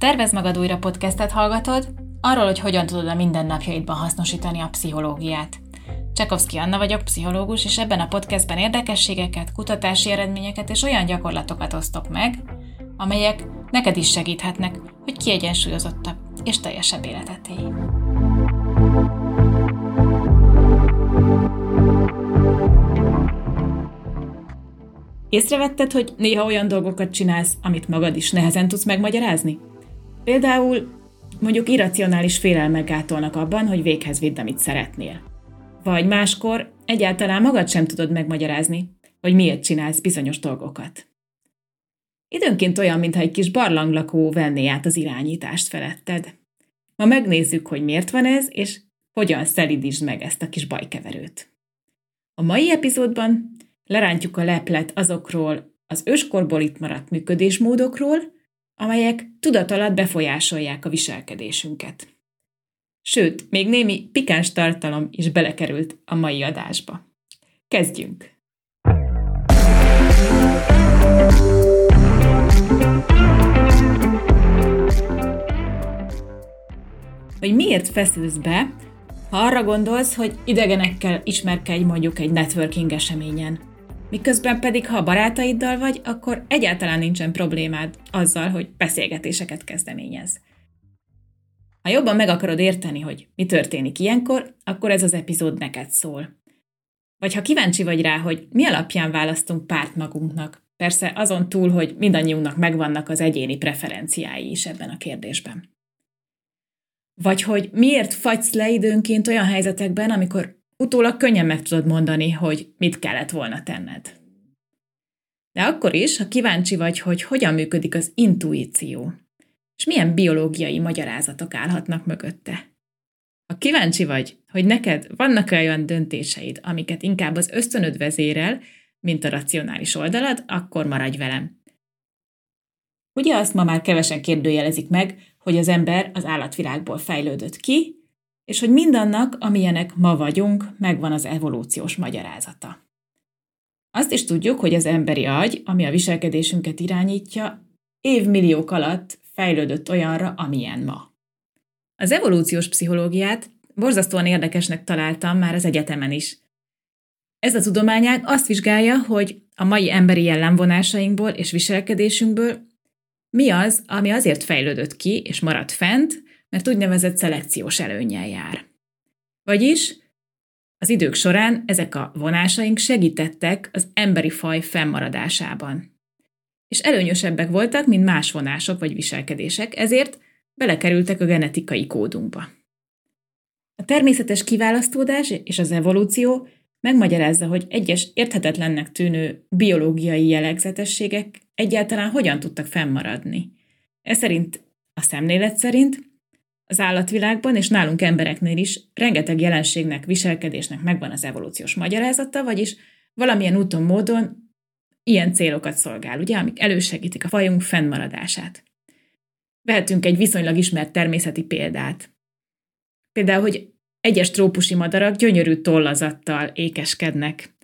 Tervez magad újra podcastet hallgatod, arról, hogy hogyan tudod a mindennapjaidban hasznosítani a pszichológiát. Csekovszki Anna vagyok, pszichológus, és ebben a podcastben érdekességeket, kutatási eredményeket és olyan gyakorlatokat osztok meg, amelyek neked is segíthetnek, hogy kiegyensúlyozottabb és teljesebb életet élj. Észrevetted, hogy néha olyan dolgokat csinálsz, amit magad is nehezen tudsz megmagyarázni? Például mondjuk irracionális félelmek gátolnak abban, hogy véghez vidd, amit szeretnél. Vagy máskor egyáltalán magad sem tudod megmagyarázni, hogy miért csinálsz bizonyos dolgokat. Időnként olyan, mintha egy kis barlanglakó venné át az irányítást feletted. Ma megnézzük, hogy miért van ez, és hogyan szelidítsd meg ezt a kis bajkeverőt. A mai epizódban lerántjuk a leplet azokról az őskorból itt maradt működésmódokról, amelyek tudat alatt befolyásolják a viselkedésünket. Sőt, még némi pikáns tartalom is belekerült a mai adásba. Kezdjünk! Hogy miért feszülsz be, ha arra gondolsz, hogy idegenekkel ismerkedj mondjuk egy networking eseményen – Miközben pedig, ha barátaiddal vagy, akkor egyáltalán nincsen problémád azzal, hogy beszélgetéseket kezdeményez. Ha jobban meg akarod érteni, hogy mi történik ilyenkor, akkor ez az epizód neked szól. Vagy ha kíváncsi vagy rá, hogy mi alapján választunk párt magunknak, persze azon túl, hogy mindannyiunknak megvannak az egyéni preferenciái is ebben a kérdésben. Vagy hogy miért fagysz le időnként olyan helyzetekben, amikor utólag könnyen meg tudod mondani, hogy mit kellett volna tenned. De akkor is, ha kíváncsi vagy, hogy hogyan működik az intuíció, és milyen biológiai magyarázatok állhatnak mögötte. Ha kíváncsi vagy, hogy neked vannak olyan döntéseid, amiket inkább az ösztönöd vezérel, mint a racionális oldalad, akkor maradj velem. Ugye azt ma már kevesen kérdőjelezik meg, hogy az ember az állatvilágból fejlődött ki, és hogy mindannak, amilyenek ma vagyunk, megvan az evolúciós magyarázata. Azt is tudjuk, hogy az emberi agy, ami a viselkedésünket irányítja, évmilliók alatt fejlődött olyanra, amilyen ma. Az evolúciós pszichológiát borzasztóan érdekesnek találtam már az egyetemen is. Ez a tudományág azt vizsgálja, hogy a mai emberi jellemvonásainkból és viselkedésünkből mi az, ami azért fejlődött ki és maradt fent, mert úgynevezett szelekciós előnyel jár. Vagyis az idők során ezek a vonásaink segítettek az emberi faj fennmaradásában. És előnyösebbek voltak, mint más vonások vagy viselkedések, ezért belekerültek a genetikai kódunkba. A természetes kiválasztódás és az evolúció megmagyarázza, hogy egyes érthetetlennek tűnő biológiai jellegzetességek egyáltalán hogyan tudtak fennmaradni. Ez szerint, a szemlélet szerint az állatvilágban és nálunk embereknél is rengeteg jelenségnek, viselkedésnek megvan az evolúciós magyarázata, vagyis valamilyen úton, módon ilyen célokat szolgál, ugye, amik elősegítik a fajunk fennmaradását. Vehetünk egy viszonylag ismert természeti példát. Például, hogy egyes trópusi madarak gyönyörű tollazattal ékeskednek.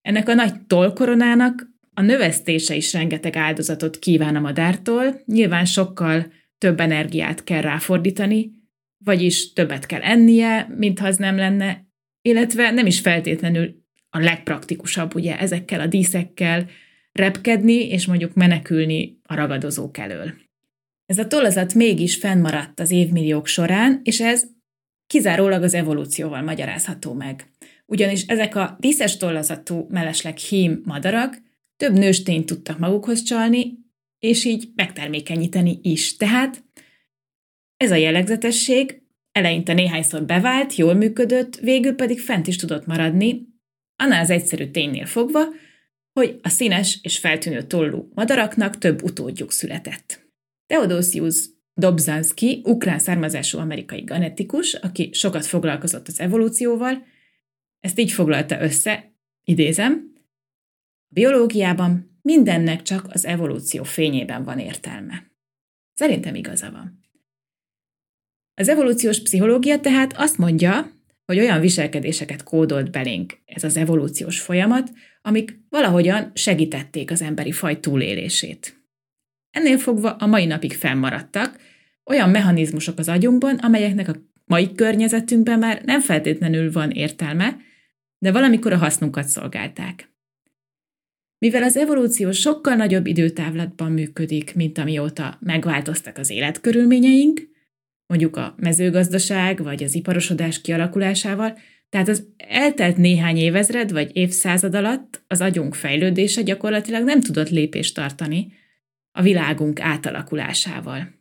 Ennek a nagy tollkoronának a növesztése is rengeteg áldozatot kíván a madártól, nyilván sokkal több energiát kell ráfordítani, vagyis többet kell ennie, mintha az nem lenne, illetve nem is feltétlenül a legpraktikusabb ugye ezekkel a díszekkel repkedni, és mondjuk menekülni a ragadozók elől. Ez a tollazat mégis fennmaradt az évmilliók során, és ez kizárólag az evolúcióval magyarázható meg. Ugyanis ezek a díszes tollazatú mellesleg hím madarak több nőstényt tudtak magukhoz csalni, és így megtermékenyíteni is. Tehát ez a jellegzetesség eleinte néhányszor bevált, jól működött, végül pedig fent is tudott maradni, annál az egyszerű ténynél fogva, hogy a színes és feltűnő tollú madaraknak több utódjuk született. Theodosius Dobzhansky, ukrán származású amerikai genetikus, aki sokat foglalkozott az evolúcióval, ezt így foglalta össze, idézem, a biológiában mindennek csak az evolúció fényében van értelme. Szerintem igaza van. Az evolúciós pszichológia tehát azt mondja, hogy olyan viselkedéseket kódolt belénk ez az evolúciós folyamat, amik valahogyan segítették az emberi faj túlélését. Ennél fogva a mai napig fennmaradtak, olyan mechanizmusok az agyunkban, amelyeknek a mai környezetünkben már nem feltétlenül van értelme, de valamikor a hasznunkat szolgálták. Mivel az evolúció sokkal nagyobb időtávlatban működik, mint amióta megváltoztak az életkörülményeink, mondjuk a mezőgazdaság vagy az iparosodás kialakulásával, tehát az eltelt néhány évezred vagy évszázad alatt az agyunk fejlődése gyakorlatilag nem tudott lépést tartani a világunk átalakulásával.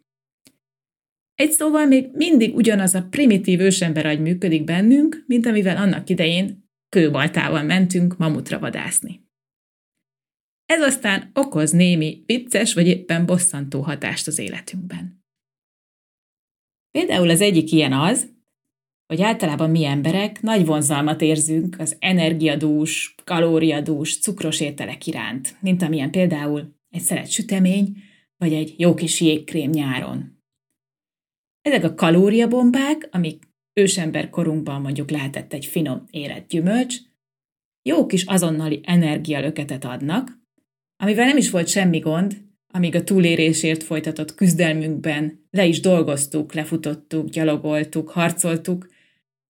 Egy szóval még mindig ugyanaz a primitív ősember agy működik bennünk, mint amivel annak idején kőbaltával mentünk mamutra vadászni. Ez aztán okoz némi vicces vagy éppen bosszantó hatást az életünkben. Például az egyik ilyen az, hogy általában mi emberek nagy vonzalmat érzünk az energiadús, kalóriadús, cukros ételek iránt, mint amilyen például egy szelet sütemény, vagy egy jó kis jégkrém nyáron. Ezek a kalóriabombák, amik ősember korunkban mondjuk lehetett egy finom érett gyümölcs, jó kis azonnali energialöketet adnak, amivel nem is volt semmi gond, amíg a túlérésért folytatott küzdelmünkben le is dolgoztuk, lefutottuk, gyalogoltuk, harcoltuk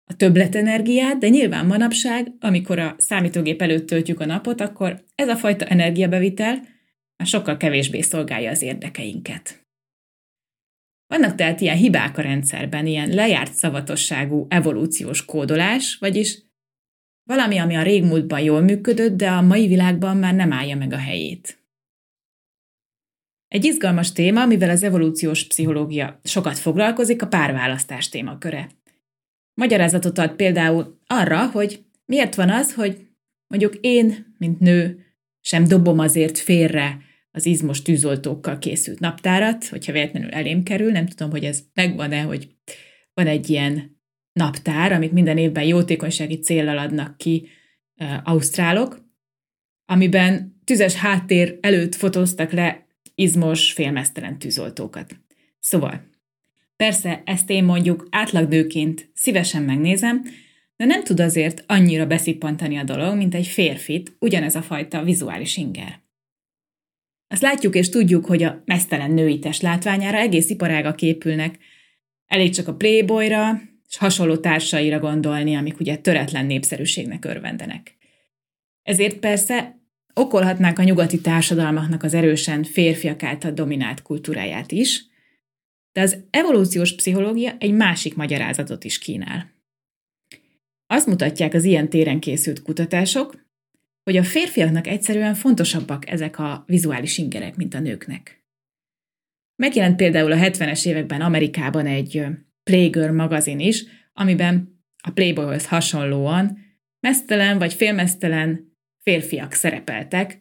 a többletenergiát, de nyilván manapság, amikor a számítógép előtt töltjük a napot, akkor ez a fajta energiabevitel már sokkal kevésbé szolgálja az érdekeinket. Vannak tehát ilyen hibák a rendszerben, ilyen lejárt szavatosságú evolúciós kódolás, vagyis valami, ami a régmúltban jól működött, de a mai világban már nem állja meg a helyét. Egy izgalmas téma, mivel az evolúciós pszichológia sokat foglalkozik, a párválasztás témaköre. Magyarázatot ad például arra, hogy miért van az, hogy mondjuk én, mint nő, sem dobom azért félre az izmos tűzoltókkal készült naptárat, hogyha véletlenül elém kerül, nem tudom, hogy ez megvan-e, hogy van egy ilyen naptár, amit minden évben jótékonysági céllal adnak ki e, ausztrálok, amiben tüzes háttér előtt fotóztak le izmos, félmeztelen tűzoltókat. Szóval, persze ezt én mondjuk átlagnőként szívesen megnézem, de nem tud azért annyira beszippantani a dolog, mint egy férfit, ugyanez a fajta vizuális inger. Azt látjuk és tudjuk, hogy a mesztelen női test látványára egész iparága képülnek. Elég csak a Playboyra és hasonló társaira gondolni, amik ugye töretlen népszerűségnek örvendenek. Ezért persze okolhatnánk a nyugati társadalmaknak az erősen férfiak által dominált kultúráját is, de az evolúciós pszichológia egy másik magyarázatot is kínál. Azt mutatják az ilyen téren készült kutatások, hogy a férfiaknak egyszerűen fontosabbak ezek a vizuális ingerek, mint a nőknek. Megjelent például a 70-es években Amerikában egy Playgirl magazin is, amiben a Playboyhoz hasonlóan mesztelen vagy félmesztelen férfiak szerepeltek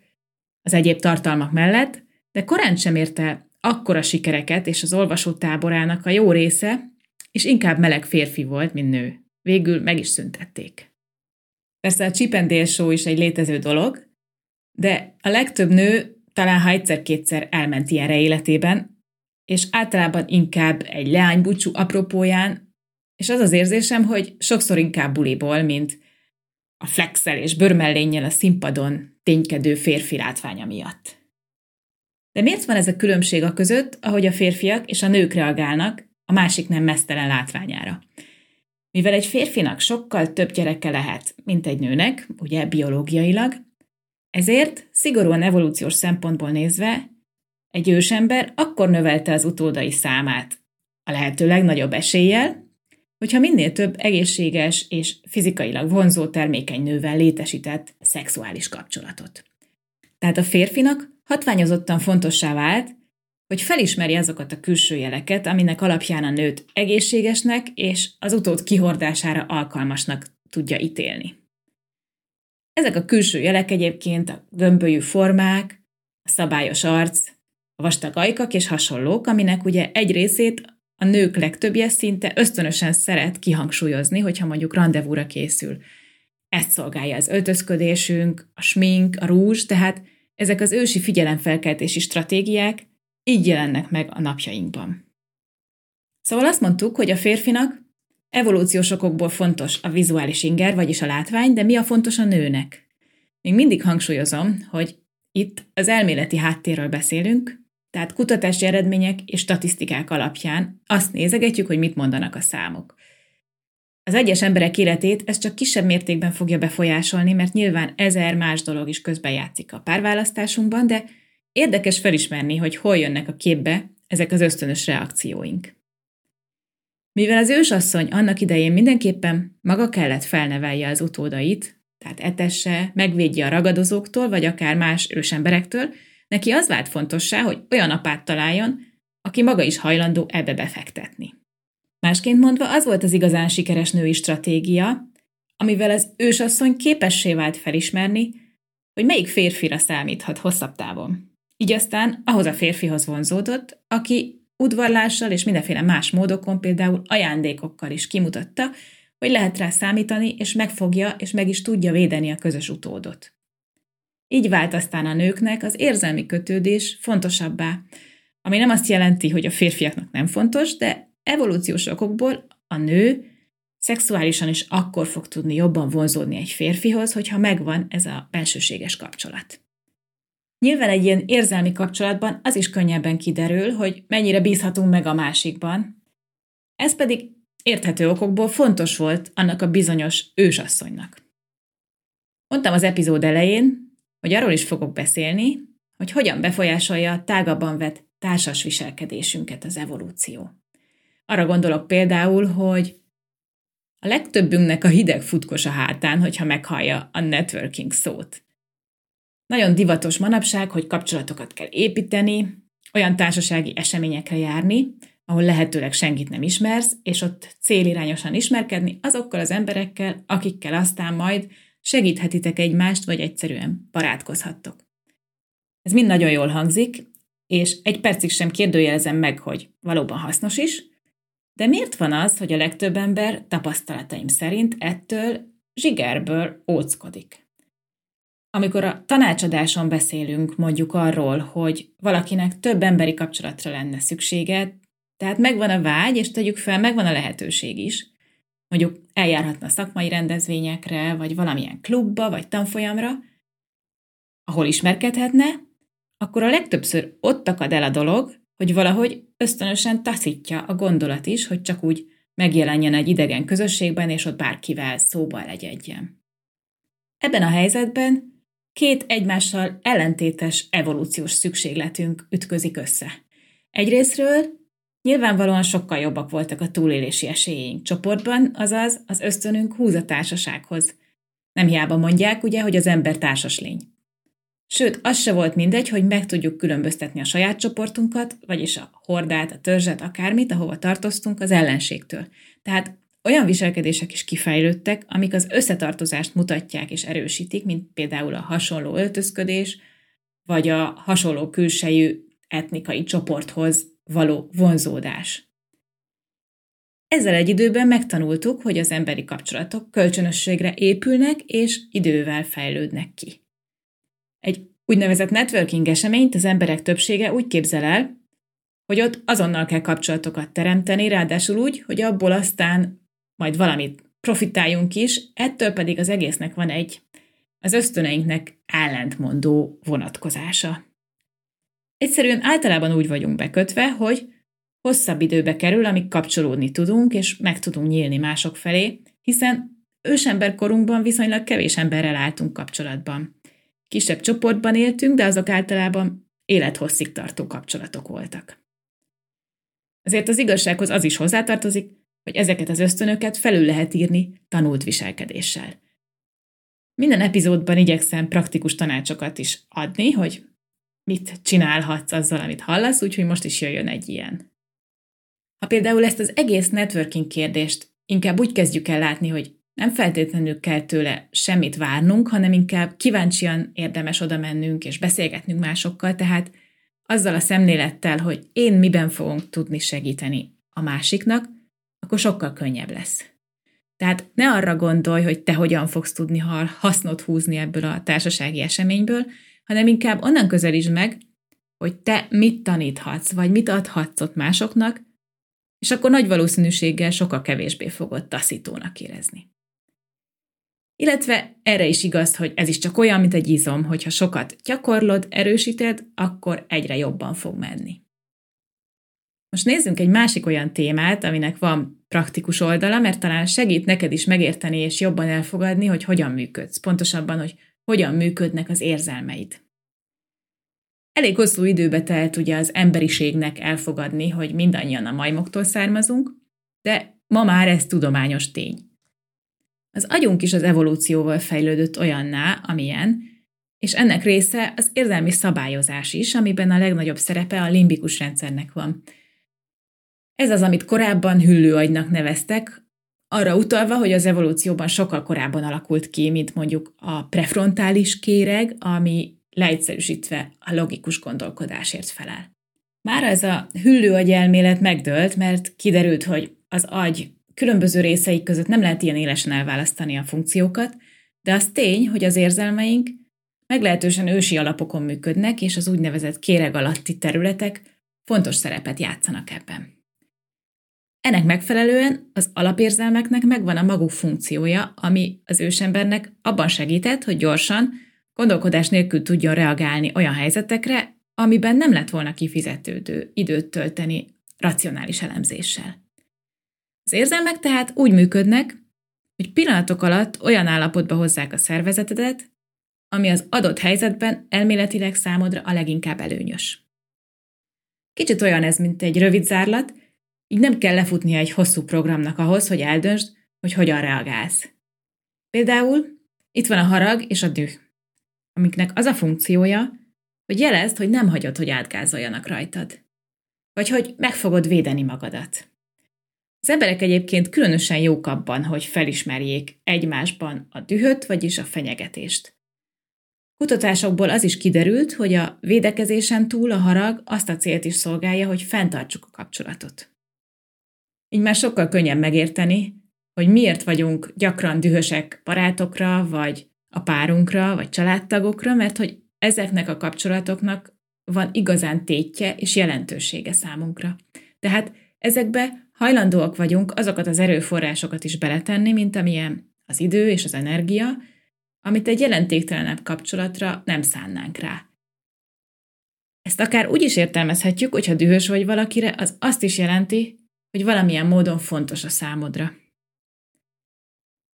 az egyéb tartalmak mellett, de korán sem érte akkora sikereket, és az olvasó táborának a jó része, és inkább meleg férfi volt, mint nő. Végül meg is szüntették. Persze a Chip show is egy létező dolog, de a legtöbb nő talán ha egyszer-kétszer elment ilyenre életében, és általában inkább egy leánybúcsú apropóján, és az az érzésem, hogy sokszor inkább buliból, mint a flexel és bőrmellénnyel a színpadon ténykedő férfi látványa miatt. De miért van ez a különbség a között, ahogy a férfiak és a nők reagálnak a másik nem mesztelen látványára? Mivel egy férfinak sokkal több gyereke lehet, mint egy nőnek, ugye biológiailag, ezért szigorúan evolúciós szempontból nézve egy ősember akkor növelte az utódai számát a lehető legnagyobb eséllyel, hogyha minél több egészséges és fizikailag vonzó termékeny nővel létesített szexuális kapcsolatot. Tehát a férfinak hatványozottan fontossá vált, hogy felismeri azokat a külső jeleket, aminek alapján a nőt egészségesnek és az utód kihordására alkalmasnak tudja ítélni. Ezek a külső jelek egyébként a gömbölyű formák, a szabályos arc, a vastag ajkak és hasonlók, aminek ugye egy részét a nők legtöbbje szinte ösztönösen szeret kihangsúlyozni, hogyha mondjuk rendezvúra készül. Ezt szolgálja az öltözködésünk, a smink, a rúzs, tehát ezek az ősi figyelemfelkeltési stratégiák, így jelennek meg a napjainkban. Szóval azt mondtuk, hogy a férfinak evolúciós okokból fontos a vizuális inger, vagyis a látvány, de mi a fontos a nőnek? Még mindig hangsúlyozom, hogy itt az elméleti háttérről beszélünk, Tehát kutatási eredmények és statisztikák alapján azt nézegetjük, hogy mit mondanak a számok. Az egyes emberek életét ez csak kisebb mértékben fogja befolyásolni, mert nyilván ezer más dolog is közbejátszik a párválasztásunkban, de érdekes felismerni, hogy hol jönnek a képbe ezek az ösztönös reakcióink. Mivel az ősasszony annak idején mindenképpen maga kellett felnevelje az utódait, tehát etesse, megvédje a ragadozóktól, vagy akár más ősemberektől, neki az vált fontossá, hogy olyan apát találjon, aki maga is hajlandó ebbe befektetni. Másként mondva, az volt az igazán sikeres női stratégia, amivel az ősasszony képessé vált felismerni, hogy melyik férfira számíthat hosszabb távon. Így aztán ahhoz a férfihoz vonzódott, aki udvarlással és mindenféle más módokon, például ajándékokkal is kimutatta, hogy lehet rá számítani, és megfogja, és meg is tudja védeni a közös utódot. Így vált aztán a nőknek az érzelmi kötődés fontosabbá, ami nem azt jelenti, hogy a férfiaknak nem fontos, de evolúciós okokból a nő szexuálisan is akkor fog tudni jobban vonzódni egy férfihoz, hogyha megvan ez a bensőséges kapcsolat. Nyilván egy ilyen érzelmi kapcsolatban az is könnyebben kiderül, hogy mennyire bízhatunk meg a másikban. Ez pedig érthető okokból fontos volt annak a bizonyos ősasszonynak. Mondtam az epizód elején, hogy arról is fogok beszélni, hogy hogyan befolyásolja a tágabban vett társas viselkedésünket az evolúció. Arra gondolok például, hogy a legtöbbünknek a hideg futkos a hátán, hogyha meghallja a networking szót. Nagyon divatos manapság, hogy kapcsolatokat kell építeni, olyan társasági eseményekre járni, ahol lehetőleg senkit nem ismersz, és ott célirányosan ismerkedni azokkal az emberekkel, akikkel aztán majd segíthetitek egymást, vagy egyszerűen barátkozhattok. Ez mind nagyon jól hangzik, és egy percig sem kérdőjelezem meg, hogy valóban hasznos is, de miért van az, hogy a legtöbb ember tapasztalataim szerint ettől zsigerből óckodik? Amikor a tanácsadáson beszélünk mondjuk arról, hogy valakinek több emberi kapcsolatra lenne szüksége, tehát megvan a vágy, és tegyük fel, megvan a lehetőség is, mondjuk eljárhatna szakmai rendezvényekre, vagy valamilyen klubba, vagy tanfolyamra, ahol ismerkedhetne, akkor a legtöbbször ott akad el a dolog, hogy valahogy ösztönösen taszítja a gondolat is, hogy csak úgy megjelenjen egy idegen közösségben, és ott bárkivel szóba legyedjen. Ebben a helyzetben két egymással ellentétes evolúciós szükségletünk ütközik össze. Egyrésztről nyilvánvalóan sokkal jobbak voltak a túlélési esélyeink csoportban, azaz az ösztönünk húz a társasághoz. Nem hiába mondják, ugye, hogy az ember társas lény. Sőt, az se volt mindegy, hogy meg tudjuk különböztetni a saját csoportunkat, vagyis a hordát, a törzset, akármit, ahova tartoztunk az ellenségtől. Tehát olyan viselkedések is kifejlődtek, amik az összetartozást mutatják és erősítik, mint például a hasonló öltözködés, vagy a hasonló külsejű etnikai csoporthoz való vonzódás. Ezzel egy időben megtanultuk, hogy az emberi kapcsolatok kölcsönösségre épülnek és idővel fejlődnek ki. Egy úgynevezett networking eseményt az emberek többsége úgy képzel el, hogy ott azonnal kell kapcsolatokat teremteni, ráadásul úgy, hogy abból aztán majd valamit profitáljunk is, ettől pedig az egésznek van egy az ösztöneinknek ellentmondó vonatkozása. Egyszerűen általában úgy vagyunk bekötve, hogy hosszabb időbe kerül, amíg kapcsolódni tudunk, és meg tudunk nyílni mások felé, hiszen ősemberkorunkban viszonylag kevés emberrel álltunk kapcsolatban. Kisebb csoportban éltünk, de azok általában élethosszig tartó kapcsolatok voltak. Azért az igazsághoz az is hozzátartozik, hogy ezeket az ösztönöket felül lehet írni tanult viselkedéssel. Minden epizódban igyekszem praktikus tanácsokat is adni, hogy mit csinálhatsz azzal, amit hallasz, úgyhogy most is jöjjön egy ilyen. Ha például ezt az egész networking kérdést inkább úgy kezdjük el látni, hogy nem feltétlenül kell tőle semmit várnunk, hanem inkább kíváncsian érdemes oda mennünk és beszélgetnünk másokkal, tehát azzal a szemlélettel, hogy én miben fogunk tudni segíteni a másiknak, akkor sokkal könnyebb lesz. Tehát ne arra gondolj, hogy te hogyan fogsz tudni hasznot húzni ebből a társasági eseményből, hanem inkább onnan közelítsd meg, hogy te mit taníthatsz, vagy mit adhatsz ott másoknak, és akkor nagy valószínűséggel sokkal kevésbé fogod taszítónak érezni. Illetve erre is igaz, hogy ez is csak olyan, mint egy izom, hogyha sokat gyakorlod, erősíted, akkor egyre jobban fog menni. Most nézzünk egy másik olyan témát, aminek van praktikus oldala, mert talán segít neked is megérteni és jobban elfogadni, hogy hogyan működsz, pontosabban, hogy hogyan működnek az érzelmeid. Elég hosszú időbe telt ugye az emberiségnek elfogadni, hogy mindannyian a majmoktól származunk, de ma már ez tudományos tény. Az agyunk is az evolúcióval fejlődött olyanná, amilyen, és ennek része az érzelmi szabályozás is, amiben a legnagyobb szerepe a limbikus rendszernek van. Ez az, amit korábban hüllőagynak neveztek, arra utalva, hogy az evolúcióban sokkal korábban alakult ki, mint mondjuk a prefrontális kéreg, ami leegyszerűsítve a logikus gondolkodásért felel. Már ez a hüllőagy elmélet megdőlt, mert kiderült, hogy az agy különböző részeik között nem lehet ilyen élesen elválasztani a funkciókat, de az tény, hogy az érzelmeink meglehetősen ősi alapokon működnek, és az úgynevezett kéreg alatti területek fontos szerepet játszanak ebben. Ennek megfelelően az alapérzelmeknek megvan a maguk funkciója, ami az ősembernek abban segített, hogy gyorsan, gondolkodás nélkül tudjon reagálni olyan helyzetekre, amiben nem lett volna kifizetődő időt tölteni racionális elemzéssel. Az érzelmek tehát úgy működnek, hogy pillanatok alatt olyan állapotba hozzák a szervezetedet, ami az adott helyzetben elméletileg számodra a leginkább előnyös. Kicsit olyan ez, mint egy rövid zárlat, így nem kell lefutnia egy hosszú programnak ahhoz, hogy eldöntsd, hogy hogyan reagálsz. Például itt van a harag és a düh, amiknek az a funkciója, hogy jelezd, hogy nem hagyod, hogy átgázoljanak rajtad. Vagy hogy meg fogod védeni magadat. Az emberek egyébként különösen jók abban, hogy felismerjék egymásban a dühöt, vagyis a fenyegetést. Kutatásokból az is kiderült, hogy a védekezésen túl a harag azt a célt is szolgálja, hogy fenntartsuk a kapcsolatot. Így már sokkal könnyebb megérteni, hogy miért vagyunk gyakran dühösek barátokra, vagy a párunkra, vagy családtagokra, mert hogy ezeknek a kapcsolatoknak van igazán tétje és jelentősége számunkra. Tehát ezekbe hajlandóak vagyunk azokat az erőforrásokat is beletenni, mint amilyen az idő és az energia, amit egy jelentéktelenebb kapcsolatra nem szánnánk rá. Ezt akár úgy is értelmezhetjük, hogyha dühös vagy valakire, az azt is jelenti, hogy valamilyen módon fontos a számodra.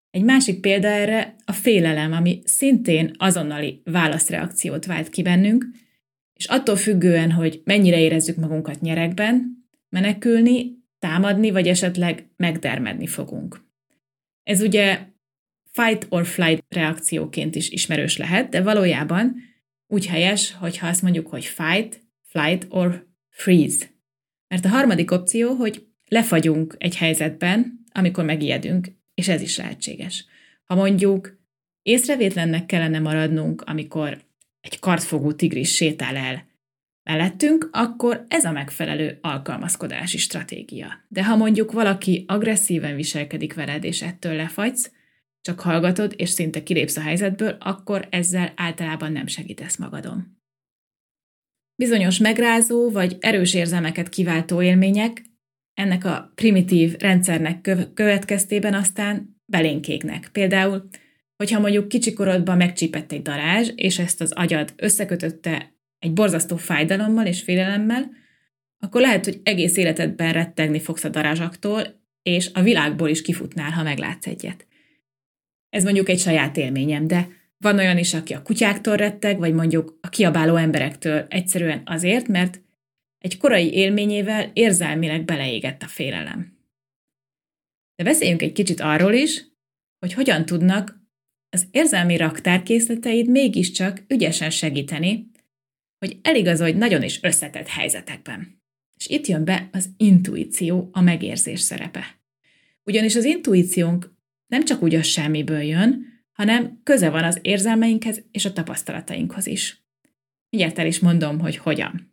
Egy másik példa erre a félelem, ami szintén azonnali válaszreakciót vált ki bennünk, és attól függően, hogy mennyire érezzük magunkat nyerekben, menekülni, támadni, vagy esetleg megdermedni fogunk. Ez ugye fight or flight reakcióként is ismerős lehet, de valójában úgy helyes, hogyha azt mondjuk, hogy fight, flight or freeze. Mert a harmadik opció, hogy lefagyunk egy helyzetben, amikor megijedünk, és ez is lehetséges. Ha mondjuk észrevétlennek kellene maradnunk, amikor egy kartfogó tigris sétál el mellettünk, akkor ez a megfelelő alkalmazkodási stratégia. De ha mondjuk valaki agresszíven viselkedik veled, és ettől lefagysz, csak hallgatod, és szinte kilépsz a helyzetből, akkor ezzel általában nem segítesz magadon. Bizonyos megrázó vagy erős érzelmeket kiváltó élmények ennek a primitív rendszernek következtében aztán belénkéknek. Például, hogyha mondjuk kicsikorodban megcsípett egy darázs, és ezt az agyad összekötötte egy borzasztó fájdalommal és félelemmel, akkor lehet, hogy egész életedben rettegni fogsz a darázsaktól, és a világból is kifutnál, ha meglátsz egyet. Ez mondjuk egy saját élményem, de van olyan is, aki a kutyáktól retteg, vagy mondjuk a kiabáló emberektől egyszerűen azért, mert egy korai élményével érzelmileg beleégett a félelem. De beszéljünk egy kicsit arról is, hogy hogyan tudnak az érzelmi raktárkészleteid mégiscsak ügyesen segíteni, hogy eligazodj nagyon is összetett helyzetekben. És itt jön be az intuíció, a megérzés szerepe. Ugyanis az intuíciónk nem csak úgy a semmiből jön, hanem köze van az érzelmeinkhez és a tapasztalatainkhoz is. Mindjárt el is mondom, hogy hogyan.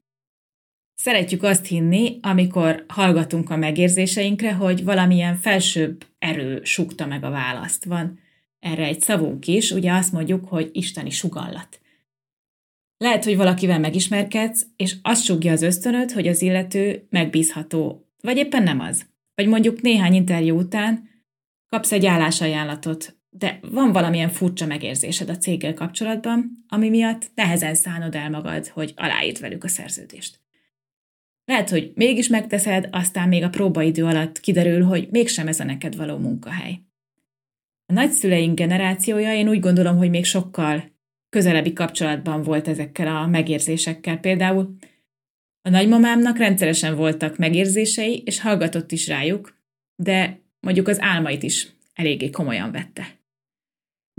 Szeretjük azt hinni, amikor hallgatunk a megérzéseinkre, hogy valamilyen felsőbb erő sukta meg a választ. Van erre egy szavunk is, ugye azt mondjuk, hogy isteni sugallat. Lehet, hogy valakivel megismerkedsz, és azt sugja az ösztönöd, hogy az illető megbízható, vagy éppen nem az. Vagy mondjuk néhány interjú után kapsz egy állásajánlatot de van valamilyen furcsa megérzésed a céggel kapcsolatban, ami miatt nehezen szánod el magad, hogy aláírd velük a szerződést. Lehet, hogy mégis megteszed, aztán még a próbaidő alatt kiderül, hogy mégsem ez a neked való munkahely. A nagyszüleink generációja én úgy gondolom, hogy még sokkal közelebbi kapcsolatban volt ezekkel a megérzésekkel. Például a nagymamámnak rendszeresen voltak megérzései, és hallgatott is rájuk, de mondjuk az álmait is eléggé komolyan vette.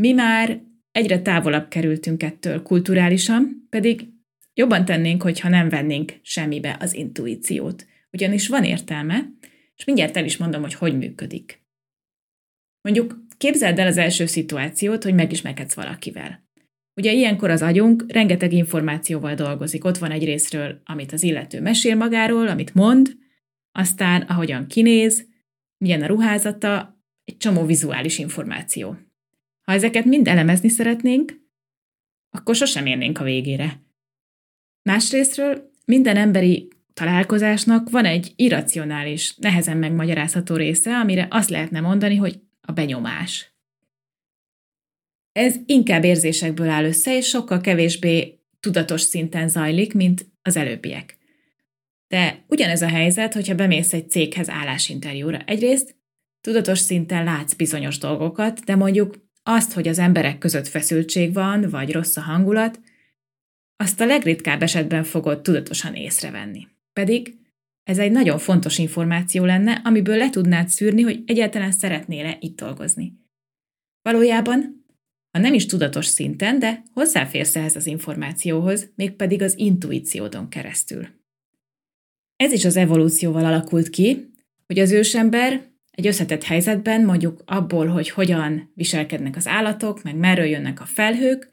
Mi már egyre távolabb kerültünk ettől kulturálisan, pedig jobban tennénk, hogyha nem vennénk semmibe az intuíciót. Ugyanis van értelme, és mindjárt el is mondom, hogy hogy működik. Mondjuk képzeld el az első szituációt, hogy megismerkedsz valakivel. Ugye ilyenkor az agyunk rengeteg információval dolgozik. Ott van egy részről, amit az illető mesél magáról, amit mond, aztán ahogyan kinéz, milyen a ruházata, egy csomó vizuális információ. Ha ezeket mind elemezni szeretnénk, akkor sosem érnénk a végére. Másrésztről minden emberi találkozásnak van egy irracionális, nehezen megmagyarázható része, amire azt lehetne mondani, hogy a benyomás. Ez inkább érzésekből áll össze, és sokkal kevésbé tudatos szinten zajlik, mint az előbbiek. De ugyanez a helyzet, hogyha bemész egy céghez állásinterjúra. Egyrészt tudatos szinten látsz bizonyos dolgokat, de mondjuk azt, hogy az emberek között feszültség van, vagy rossz a hangulat, azt a legritkább esetben fogod tudatosan észrevenni. Pedig ez egy nagyon fontos információ lenne, amiből le tudnád szűrni, hogy egyáltalán szeretnél-e itt dolgozni. Valójában, ha nem is tudatos szinten, de hozzáférsz ehhez az információhoz, mégpedig az intuíciódon keresztül. Ez is az evolúcióval alakult ki, hogy az ősember egy összetett helyzetben, mondjuk abból, hogy hogyan viselkednek az állatok, meg merről jönnek a felhők,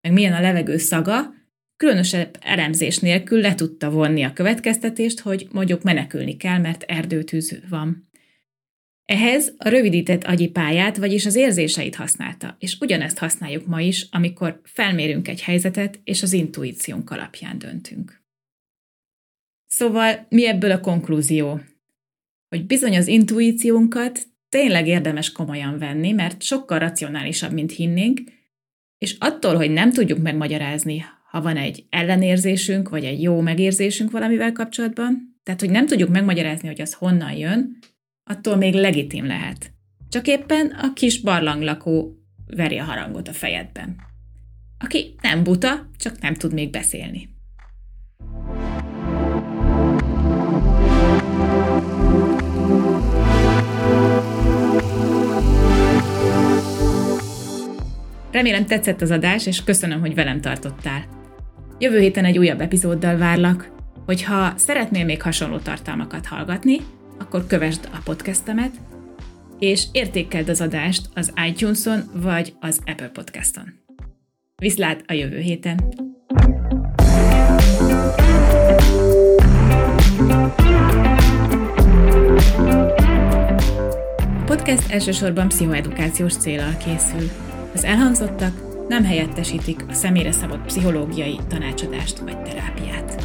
meg milyen a levegő szaga, különösebb elemzés nélkül le tudta vonni a következtetést, hogy mondjuk menekülni kell, mert erdőtűz van. Ehhez a rövidített agyi pályát, vagyis az érzéseit használta, és ugyanezt használjuk ma is, amikor felmérünk egy helyzetet, és az intuíciónk alapján döntünk. Szóval mi ebből a konklúzió? Hogy bizony az intuíciónkat tényleg érdemes komolyan venni, mert sokkal racionálisabb, mint hinnénk, és attól, hogy nem tudjuk megmagyarázni, ha van egy ellenérzésünk, vagy egy jó megérzésünk valamivel kapcsolatban, tehát hogy nem tudjuk megmagyarázni, hogy az honnan jön, attól még legitim lehet. Csak éppen a kis barlanglakó veri a harangot a fejedben. Aki nem buta, csak nem tud még beszélni. Remélem tetszett az adás, és köszönöm, hogy velem tartottál. Jövő héten egy újabb epizóddal várlak. Hogyha szeretnél még hasonló tartalmakat hallgatni, akkor kövesd a podcastemet, és értékeld az adást az iTunes-on vagy az Apple Podcaston. Viszlát a jövő héten! Podcast elsősorban pszichoedukációs célral készül. Az elhangzottak nem helyettesítik a személyre szabott pszichológiai tanácsadást vagy terápiát.